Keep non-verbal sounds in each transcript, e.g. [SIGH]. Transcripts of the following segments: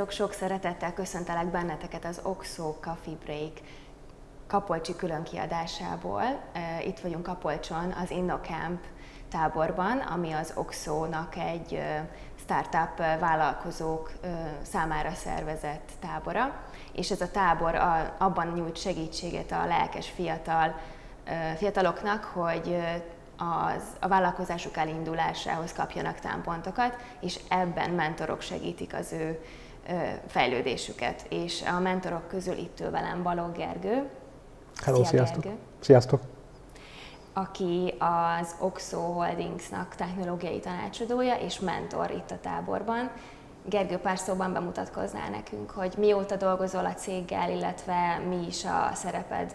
Sziasztok, sok szeretettel köszöntelek benneteket az Oxo Coffee Break Kapolcsi különkiadásából. Itt vagyunk Kapolcson az InnoCamp táborban, ami az Oxo-nak egy startup vállalkozók számára szervezett tábora, és ez a tábor abban nyújt segítséget a lelkes fiatal fiataloknak, hogy az, a vállalkozásuk elindulásához kapjanak támpontokat, és ebben mentorok segítik az ő fejlődésüket. És a mentorok közül itt ül velem Balogh Gergő. Hello, Szia, sziasztok! Gergő, Sziasztok! aki az Oxo Holdingsnak technológiai tanácsadója és mentor itt a táborban. Gergő, pár szóban bemutatkoznál nekünk, hogy mióta dolgozol a céggel, illetve mi is a szereped?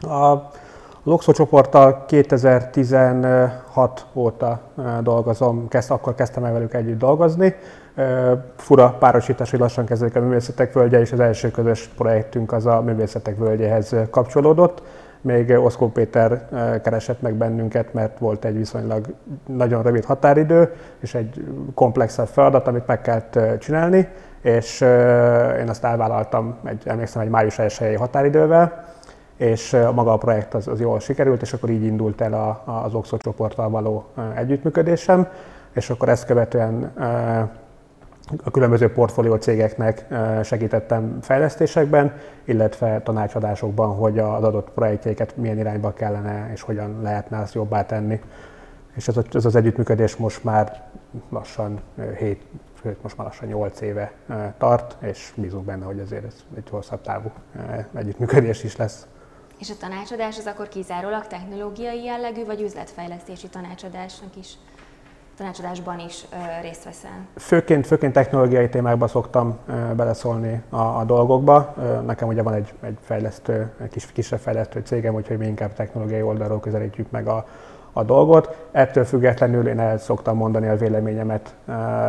A Loxo csoporttal 2016 óta dolgozom, kezd, akkor kezdtem el velük együtt dolgozni. Fura párosítás, hogy lassan kezdődik a művészetek völgye, és az első közös projektünk az a művészetek völgyéhez kapcsolódott. Még Oszkó Péter keresett meg bennünket, mert volt egy viszonylag nagyon rövid határidő, és egy komplexebb feladat, amit meg kellett csinálni, és én azt elvállaltam, egy, emlékszem, egy május 1 határidővel, és maga a projekt az, az jól sikerült, és akkor így indult el a, az Oxo csoporttal való együttműködésem, és akkor ezt követően a különböző portfólió cégeknek segítettem fejlesztésekben, illetve tanácsadásokban, hogy az adott projektjeiket milyen irányba kellene és hogyan lehetne azt jobbá tenni. És ez, ez az együttműködés most már lassan 7, sőt most már lassan 8 éve tart, és bízunk benne, hogy azért ez egy hosszabb távú együttműködés is lesz. És a tanácsadás az akkor kizárólag technológiai jellegű, vagy üzletfejlesztési tanácsadásnak is? Tanácsadásban is részt veszel? Főként, főként technológiai témákban szoktam beleszólni a, a dolgokba. Nekem ugye van egy, egy fejlesztő, egy kis, kisebb fejlesztő cégem, úgyhogy mi inkább technológiai oldalról közelítjük meg a, a dolgot. Ettől függetlenül én el szoktam mondani a véleményemet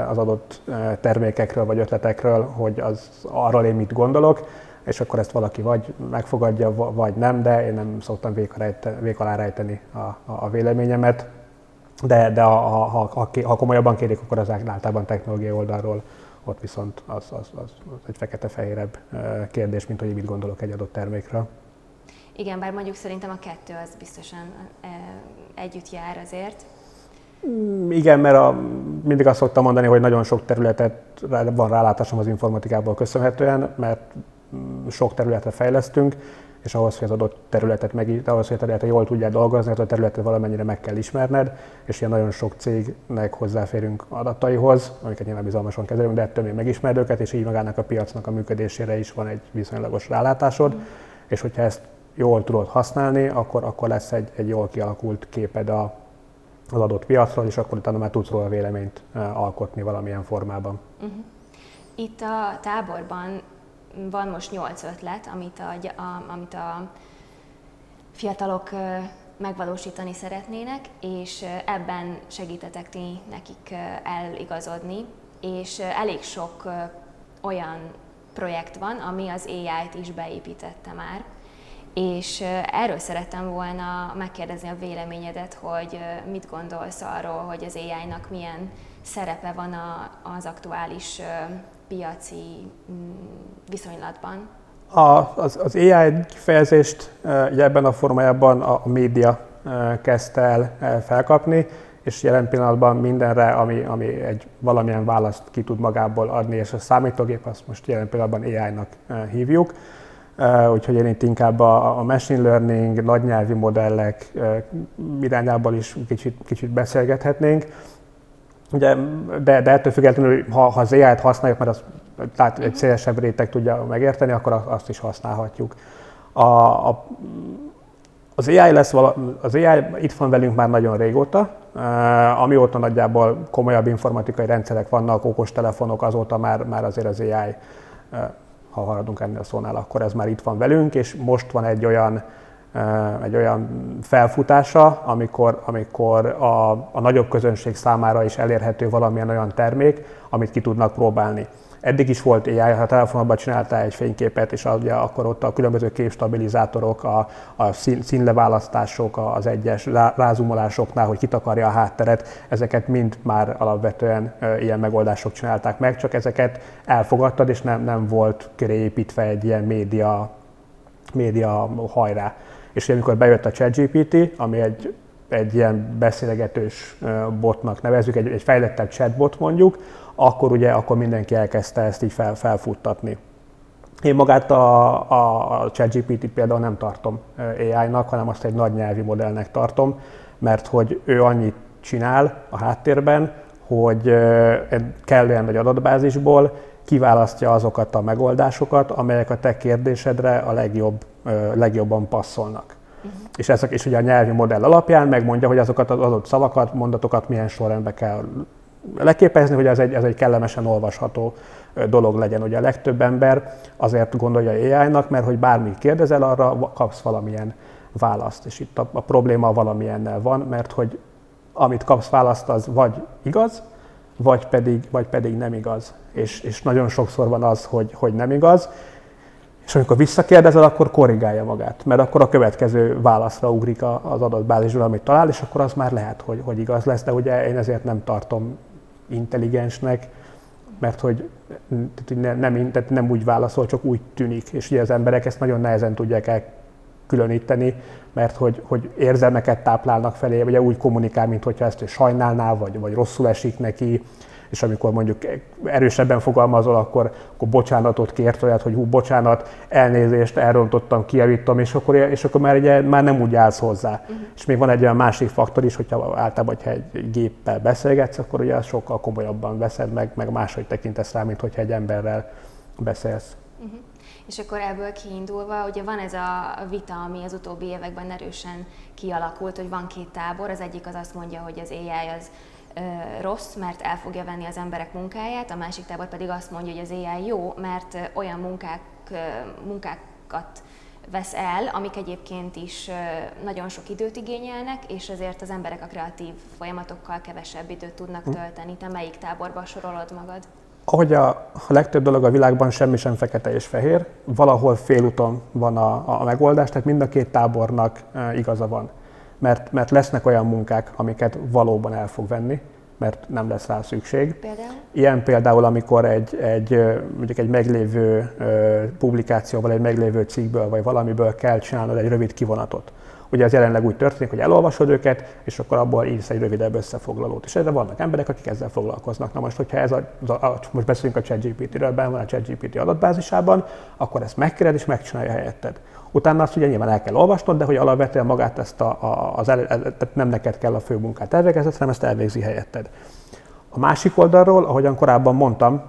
az adott termékekről vagy ötletekről, hogy az arról én mit gondolok, és akkor ezt valaki vagy megfogadja, vagy nem, de én nem szoktam vék alá rejteni a, a véleményemet. De, de ha, ha, ha, ha komolyabban kérik, akkor az általában technológiai oldalról ott viszont az, az, az, az egy fekete-fehérebb kérdés, mint hogy mit gondolok egy adott termékről. Igen, bár mondjuk szerintem a kettő az biztosan együtt jár azért. Mm, igen, mert a, mindig azt szoktam mondani, hogy nagyon sok területet van rálátásom az informatikából köszönhetően, mert mm, sok területre fejlesztünk, és ahhoz, hogy az adott területet meg, ahhoz, hogy a területet jól tudják dolgozni, az a területet valamennyire meg kell ismerned, és ilyen nagyon sok cégnek hozzáférünk adataihoz, amiket nyilván bizalmasan kezelünk, de ettől még megismered őket, és így magának a piacnak a működésére is van egy viszonylagos rálátásod, mm. és hogyha ezt jól tudod használni, akkor, akkor lesz egy, egy jól kialakult képed a, az adott piacról, és akkor utána már tudsz róla véleményt alkotni valamilyen formában. Uh-huh. Itt a táborban van most nyolc ötlet, amit a, a, amit a fiatalok megvalósítani szeretnének, és ebben segítetek ti nekik eligazodni, és elég sok olyan projekt van, ami az AI-t is beépítette már, és erről szerettem volna megkérdezni a véleményedet, hogy mit gondolsz arról, hogy az AI-nak milyen szerepe van az aktuális piaci mm, viszonylatban? A, az, az AI kifejezést ebben a formájában a, média kezdte el felkapni, és jelen pillanatban mindenre, ami, ami egy valamilyen választ ki tud magából adni, és a számítógép azt most jelen pillanatban AI-nak hívjuk. Úgyhogy én itt inkább a, a machine learning, nagynyelvi modellek irányából is kicsit, kicsit beszélgethetnénk. Ugye, de, de ettől függetlenül, ha, ha az AI-t használjuk, mert az, tehát egy szélesebb réteg tudja megérteni, akkor azt is használhatjuk. A, a, az AI, lesz vala, az AI itt van velünk már nagyon régóta, amióta nagyjából komolyabb informatikai rendszerek vannak, okostelefonok, azóta már, már azért az AI, ha haladunk ennél a szónál, akkor ez már itt van velünk, és most van egy olyan egy olyan felfutása, amikor, amikor a, a nagyobb közönség számára is elérhető valamilyen olyan termék, amit ki tudnak próbálni. Eddig is volt AI, ha telefonban csináltál egy fényképet, és ugye akkor ott a különböző képstabilizátorok, a, a szín, színleválasztások, az egyes rázumolásoknál, hogy kitakarja a hátteret, ezeket mind már alapvetően ilyen megoldások csinálták meg, csak ezeket elfogadtad, és nem, nem volt köré építve egy ilyen média, média hajrá. És amikor bejött a ChatGPT, ami egy, egy ilyen beszélgetős botnak nevezük, egy, egy fejlettebb chatbot mondjuk, akkor ugye akkor mindenki elkezdte ezt így fel, felfuttatni. Én magát a, a ChatGPT például nem tartom AI-nak, hanem azt egy nagy nyelvi modellnek tartom, mert hogy ő annyit csinál a háttérben, hogy kellően nagy adatbázisból kiválasztja azokat a megoldásokat, amelyek a te kérdésedre a legjobb, legjobban passzolnak. Uh-huh. És, ezek, és ugye a nyelvi modell alapján megmondja, hogy azokat az adott szavakat, mondatokat milyen sorrendbe kell leképezni, hogy ez egy, ez egy kellemesen olvasható dolog legyen. Ugye a legtöbb ember azért gondolja AI-nak, mert hogy bármit kérdezel, arra kapsz valamilyen választ. És itt a, a probléma valamilyennel van, mert hogy amit kapsz választ, az vagy igaz, vagy pedig, vagy pedig nem igaz. És, és nagyon sokszor van az, hogy, hogy nem igaz, és amikor visszakérdezel, akkor korrigálja magát, mert akkor a következő válaszra ugrik az adatbázisról, amit talál, és akkor az már lehet, hogy, hogy igaz lesz, de ugye én ezért nem tartom intelligensnek, mert hogy nem, nem, nem úgy válaszol, csak úgy tűnik. És ugye az emberek ezt nagyon nehezen tudják elkülöníteni, mert hogy, hogy érzelmeket táplálnak felé, vagy úgy kommunikál, mint hogyha ezt sajnálná, vagy, vagy rosszul esik neki, és amikor mondjuk erősebben fogalmazol, akkor, akkor bocsánatot kért, olyat, hogy hú, bocsánat, elnézést, elrontottam, kijavítom, és akkor, és akkor már, ugye, már nem úgy állsz hozzá. Uh-huh. És még van egy olyan másik faktor is, hogyha általában, hogyha egy géppel beszélgetsz, akkor ugye azt sokkal komolyabban veszed meg, meg máshogy tekintesz rá, mint hogyha egy emberrel beszélsz. Uh-huh. És akkor ebből kiindulva, ugye van ez a vita, ami az utóbbi években erősen kialakult, hogy van két tábor, az egyik az azt mondja, hogy az AI az rossz, mert el fogja venni az emberek munkáját, a másik tábor pedig azt mondja, hogy az AI jó, mert olyan munkák, munkákat vesz el, amik egyébként is nagyon sok időt igényelnek, és ezért az emberek a kreatív folyamatokkal kevesebb időt tudnak hm. tölteni. Te melyik táborba sorolod magad? Ahogy a, legtöbb dolog a világban semmi sem fekete és fehér, valahol félúton van a, a megoldás, tehát mind a két tábornak e, igaza van mert, mert lesznek olyan munkák, amiket valóban el fog venni, mert nem lesz rá szükség. Például? Ilyen például, amikor egy, egy, mondjuk egy meglévő publikációval, egy meglévő cikkből vagy valamiből kell csinálnod egy rövid kivonatot. Ugye ez jelenleg úgy történik, hogy elolvasod őket, és akkor abból írsz egy rövidebb összefoglalót. És erre vannak emberek, akik ezzel foglalkoznak. Na most, hogyha ez a, a most beszélünk a ChatGPT-ről, benne van a ChatGPT adatbázisában, akkor ezt megkéred és megcsinálja helyetted. Utána azt ugye nyilván el kell olvasnod, de hogy alapvetően magát ezt a, a, az el, tehát nem neked kell a fő munkát elvégezni, hanem ezt elvégzi helyetted. A másik oldalról, ahogyan korábban mondtam,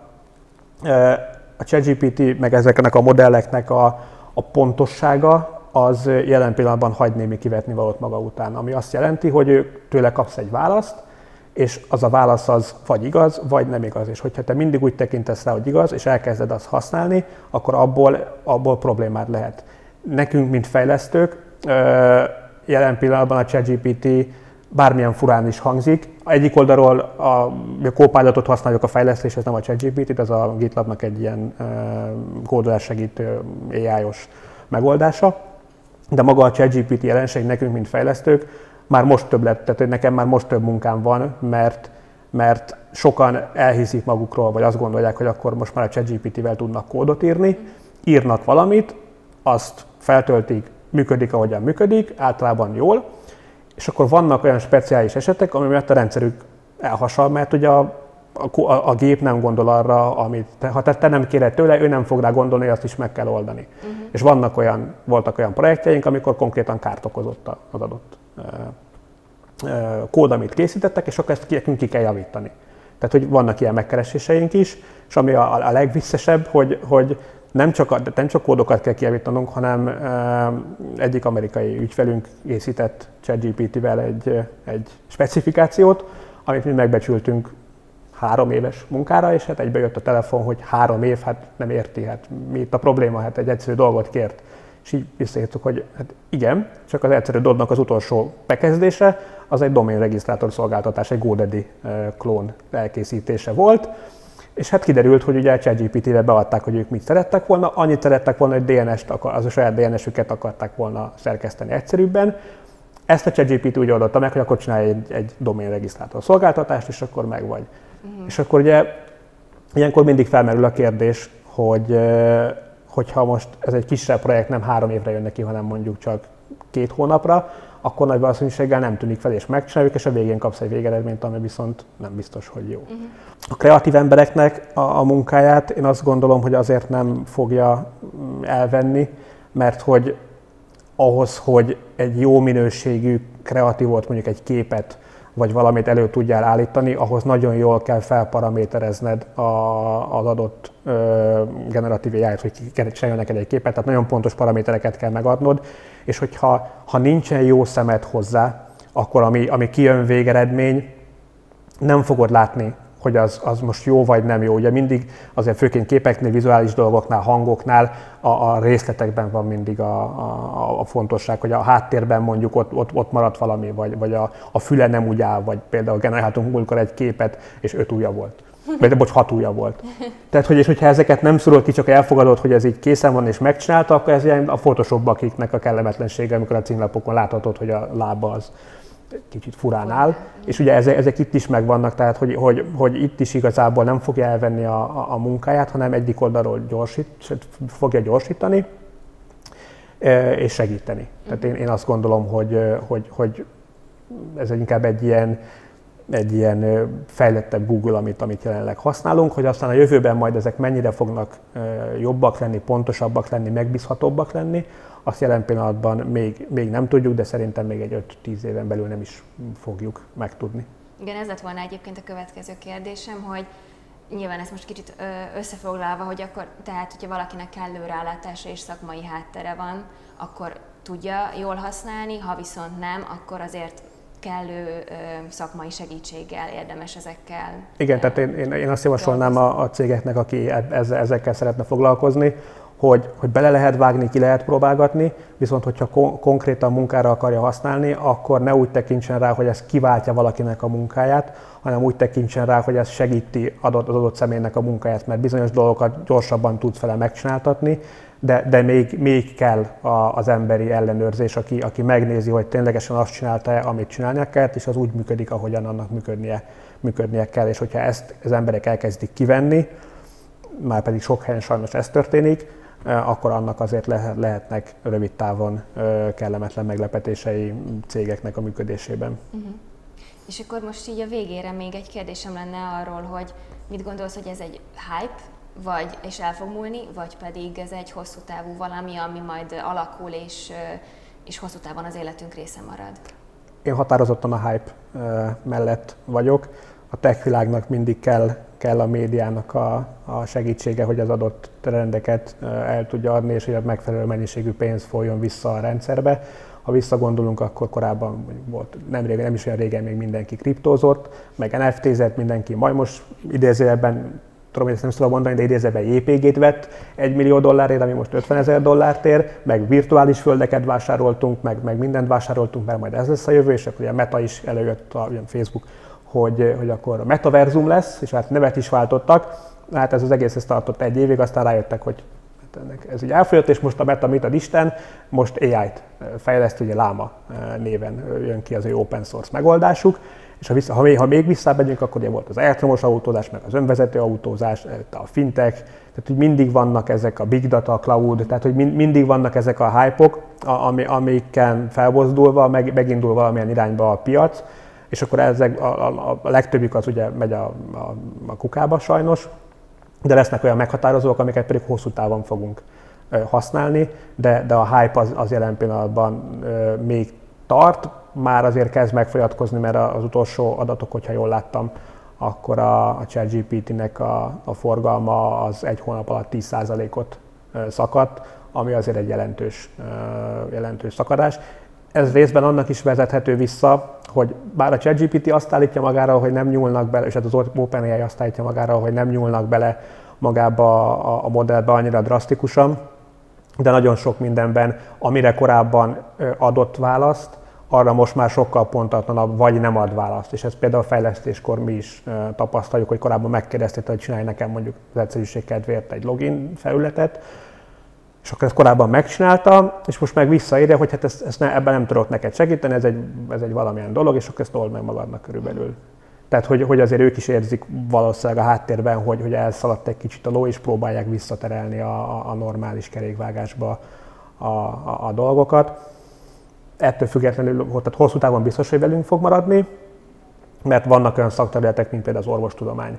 a ChatGPT meg ezeknek a modelleknek a, a pontossága az jelen pillanatban hagy némi kivetni valót maga után, ami azt jelenti, hogy ő, tőle kapsz egy választ, és az a válasz az vagy igaz, vagy nem igaz. És hogyha te mindig úgy tekintesz rá, hogy igaz, és elkezded azt használni, akkor abból, abból problémád lehet nekünk, mint fejlesztők, jelen pillanatban a ChatGPT bármilyen furán is hangzik. Egyik oldalról a, a Copilotot használjuk a fejlesztés, ez nem a ChatGPT, ez a GitLabnak egy ilyen kódolás segítő AI-os megoldása. De maga a ChatGPT jelenség nekünk, mint fejlesztők, már most több lett, tehát nekem már most több munkám van, mert, mert sokan elhiszik magukról, vagy azt gondolják, hogy akkor most már a ChatGPT-vel tudnak kódot írni, írnak valamit, azt feltöltik, működik, ahogyan működik, általában jól, és akkor vannak olyan speciális esetek, ami miatt a rendszerük elhasal, mert ugye a, a, a, a gép nem gondol arra, amit te, ha te, te nem kéred tőle, ő nem fog rá gondolni, azt is meg kell oldani. Uh-huh. És vannak olyan, voltak olyan projektjeink, amikor konkrétan kárt okozott az adott uh, uh, kód, amit készítettek, és akkor ezt ki, ki kell javítani. Tehát, hogy vannak ilyen megkereséseink is, és ami a, a legvisszesebb, hogy, hogy nem csak, nem csak kódokat kell kijavítanunk, hanem egyik amerikai ügyfelünk készített ChatGPT-vel egy, egy specifikációt, amit mi megbecsültünk három éves munkára, és hát egybe a telefon, hogy három év, hát nem érti, hát mi itt a probléma, hát egy egyszerű dolgot kért. És így visszaírtuk, hogy hát igen, csak az egyszerű dolognak az utolsó bekezdése, az egy domain regisztrátor szolgáltatás, egy GoDaddy klón elkészítése volt, És hát kiderült, hogy ugye a ChatGPT-re beadták, hogy ők mit szerettek volna, annyit szerettek volna, hogy DNS-t, az a saját DNS-üket akarták volna szerkeszteni egyszerűbben. Ezt a ChatGPT úgy oldotta meg, hogy akkor csinálj egy, egy doménregisztrátor szolgáltatást, és akkor meg vagy. Uh-huh. És akkor ugye ilyenkor mindig felmerül a kérdés, hogy hogyha most ez egy kisebb projekt nem három évre jön neki, hanem mondjuk csak két hónapra, akkor nagy valószínűséggel nem tűnik fel, és megcsináljuk, és a végén kapsz egy végeredményt, ami viszont nem biztos, hogy jó. Uh-huh. A kreatív embereknek a, a munkáját én azt gondolom, hogy azért nem fogja mm, elvenni, mert hogy ahhoz, hogy egy jó minőségű kreatívot, mondjuk egy képet, vagy valamit elő tudjál állítani, ahhoz nagyon jól kell felparaméterezned a, az adott ö, generatív ai hogy csináljon neked egy képet, tehát nagyon pontos paramétereket kell megadnod, és hogyha ha nincsen jó szemed hozzá, akkor ami, ami kijön végeredmény, nem fogod látni hogy az, az most jó vagy nem jó. Ugye mindig azért főként képeknél, vizuális dolgoknál, hangoknál a, a részletekben van mindig a, a, a fontosság, hogy a háttérben mondjuk ott, ott, ott maradt valami, vagy, vagy a, a füle nem úgy áll, vagy például generálhatunk múltkor egy képet, és öt ujja volt. Vagy bocs, hat ujja volt. [LAUGHS] Tehát, hogy, és hogyha ezeket nem szorult ki, csak elfogadod, hogy ez így készen van és megcsinálta, akkor ez ilyen a photoshop akiknek a kellemetlensége, amikor a címlapokon láthatod, hogy a lába az kicsit furán áll, és ugye ezek, ezek itt is megvannak, tehát hogy, hogy, hogy itt is igazából nem fogja elvenni a, a, a munkáját, hanem egyik oldalról gyorsít, fogja gyorsítani, e, és segíteni. Tehát én, én azt gondolom, hogy, hogy, hogy ez inkább egy ilyen, egy ilyen fejlettebb Google, amit, amit jelenleg használunk, hogy aztán a jövőben majd ezek mennyire fognak jobbak lenni, pontosabbak lenni, megbízhatóbbak lenni, azt jelen pillanatban még, még nem tudjuk, de szerintem még egy 5-10 éven belül nem is fogjuk megtudni. Igen, ez lett volna egyébként a következő kérdésem, hogy nyilván ez most kicsit összefoglalva, hogy akkor, tehát hogyha valakinek kellő rálátása és szakmai háttere van, akkor tudja jól használni, ha viszont nem, akkor azért kellő ö, szakmai segítséggel érdemes ezekkel. Igen, tehát én, én, én azt javasolnám a, a cégeknek, aki ezzel, ezekkel szeretne foglalkozni, hogy, hogy bele lehet vágni, ki lehet próbálgatni, viszont hogyha kon- konkrétan munkára akarja használni, akkor ne úgy tekintsen rá, hogy ez kiváltja valakinek a munkáját, hanem úgy tekintsen rá, hogy ez segíti adott, az adott személynek a munkáját, mert bizonyos dolgokat gyorsabban tudsz vele megcsináltatni, de, de még, még kell a, az emberi ellenőrzés, aki, aki megnézi, hogy ténylegesen azt csinálta amit csinálnia kell, és az úgy működik, ahogyan annak működnie, működnie kell. És hogyha ezt az emberek elkezdik kivenni, már pedig sok helyen sajnos ez történik, akkor annak azért lehetnek rövid távon kellemetlen meglepetései cégeknek a működésében. Uh-huh. És akkor most így a végére még egy kérdésem lenne arról, hogy mit gondolsz, hogy ez egy hype, vagy és el fog múlni, vagy pedig ez egy hosszú távú valami, ami majd alakul, és, és hosszú távon az életünk része marad? Én határozottan a hype mellett vagyok. A tech világnak mindig kell kell a médiának a, a segítsége, hogy az adott trendeket el tudja adni, és hogy a megfelelő mennyiségű pénz folyjon vissza a rendszerbe. Ha visszagondolunk, akkor korábban volt, nem, régen, nem is olyan régen még mindenki kriptózott, meg NFT-zett, mindenki majd most idézőjelben tudom, ezt nem tudom mondani, de idézőben JPG-t vett egy millió dollárért, ami most 50 ezer dollárt ér, meg virtuális földeket vásároltunk, meg, meg mindent vásároltunk, mert majd ez lesz a jövő, és akkor ugye Meta is előjött, a, a Facebook hogy, hogy akkor a metaverzum lesz, és hát nevet is váltottak. Hát ez az egész ez tartott egy évig, aztán rájöttek, hogy hát ennek ez így elfogyott, és most a meta mit ad Isten, most AI-t fejleszt, ugye Lama néven jön ki az ő open source megoldásuk, és ha, vissza, ha, még, ha még visszámegyünk, akkor ugye volt az elektromos autózás, meg az önvezető autózás, a fintech, tehát hogy mindig vannak ezek a big data, a cloud, tehát hogy mindig vannak ezek a hype-ok, ami, amikkel felbozdulva meg, megindul valamilyen irányba a piac, és akkor ezek, a, a, a legtöbbük az ugye megy a, a, a kukába sajnos, de lesznek olyan meghatározók, amiket pedig hosszú távon fogunk használni, de, de a hype az, az jelen pillanatban még tart, már azért kezd megfolyatkozni, mert az utolsó adatok, hogyha jól láttam, akkor a, a ChatGPT-nek a, a forgalma az egy hónap alatt 10%-ot szakadt, ami azért egy jelentős, jelentős szakadás. Ez részben annak is vezethető vissza, hogy bár a ChatGPT azt állítja magára, hogy nem nyúlnak bele, és hát az OpenAI azt állítja magára, hogy nem nyúlnak bele magába a, a modellbe annyira drasztikusan, de nagyon sok mindenben, amire korábban adott választ, arra most már sokkal pontatlanabb, vagy nem ad választ. És ezt például a fejlesztéskor mi is tapasztaljuk, hogy korábban megkérdezték, hogy csinálj nekem mondjuk az egyszerűség kedvéért egy login felületet, és akkor ezt korábban megcsinálta, és most meg visszaírja, hogy hát ezt, ezt ne, ebben nem tudok neked segíteni, ez egy, ez egy valamilyen dolog, és akkor ezt old meg magadnak körülbelül. Tehát, hogy, hogy azért ők is érzik valószínűleg a háttérben, hogy, hogy elszaladt egy kicsit a ló, és próbálják visszaterelni a, a normális kerékvágásba a, a, a dolgokat. Ettől függetlenül, tehát hosszú távon biztos, hogy velünk fog maradni, mert vannak olyan szakterületek, mint például az orvostudomány,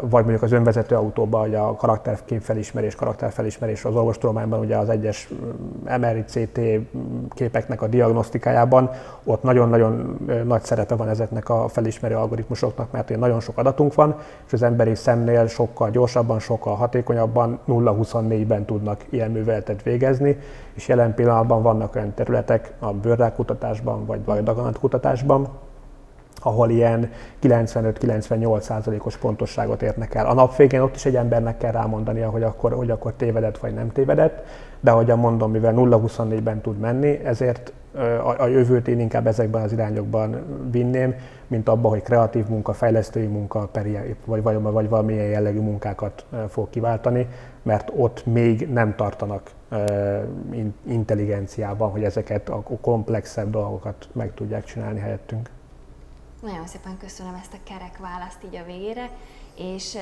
vagy mondjuk az önvezető autóban, hogy a karakterkép felismerés, karakterfelismerés az orvostudományban, ugye az egyes MRI, CT képeknek a diagnosztikájában, ott nagyon-nagyon nagy szerepe van ezeknek a felismerő algoritmusoknak, mert nagyon sok adatunk van, és az emberi szemnél sokkal gyorsabban, sokkal hatékonyabban 0-24-ben tudnak ilyen műveletet végezni, és jelen pillanatban vannak olyan területek a bőrrákutatásban, vagy daganatkutatásban, ahol ilyen 95-98%-os pontosságot érnek el. A nap végén ott is egy embernek kell rámondania, hogy akkor, hogy akkor tévedett vagy nem tévedett, de ahogyan mondom, mivel 0-24-ben tud menni, ezért a, a jövőt én inkább ezekben az irányokban vinném, mint abban, hogy kreatív munka, fejlesztői munka, vagy, vagy, vagy valamilyen jellegű munkákat fog kiváltani, mert ott még nem tartanak intelligenciában, hogy ezeket a komplexebb dolgokat meg tudják csinálni helyettünk. Nagyon szépen köszönöm ezt a kerek választ így a végére, és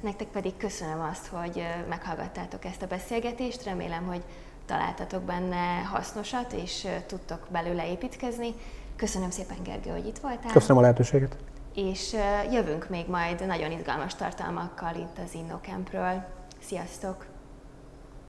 nektek pedig köszönöm azt, hogy meghallgattátok ezt a beszélgetést. Remélem, hogy találtatok benne hasznosat, és tudtok belőle építkezni. Köszönöm szépen, Gergő, hogy itt voltál. Köszönöm a lehetőséget. És jövünk még majd nagyon izgalmas tartalmakkal itt az InnoCampről. Sziasztok!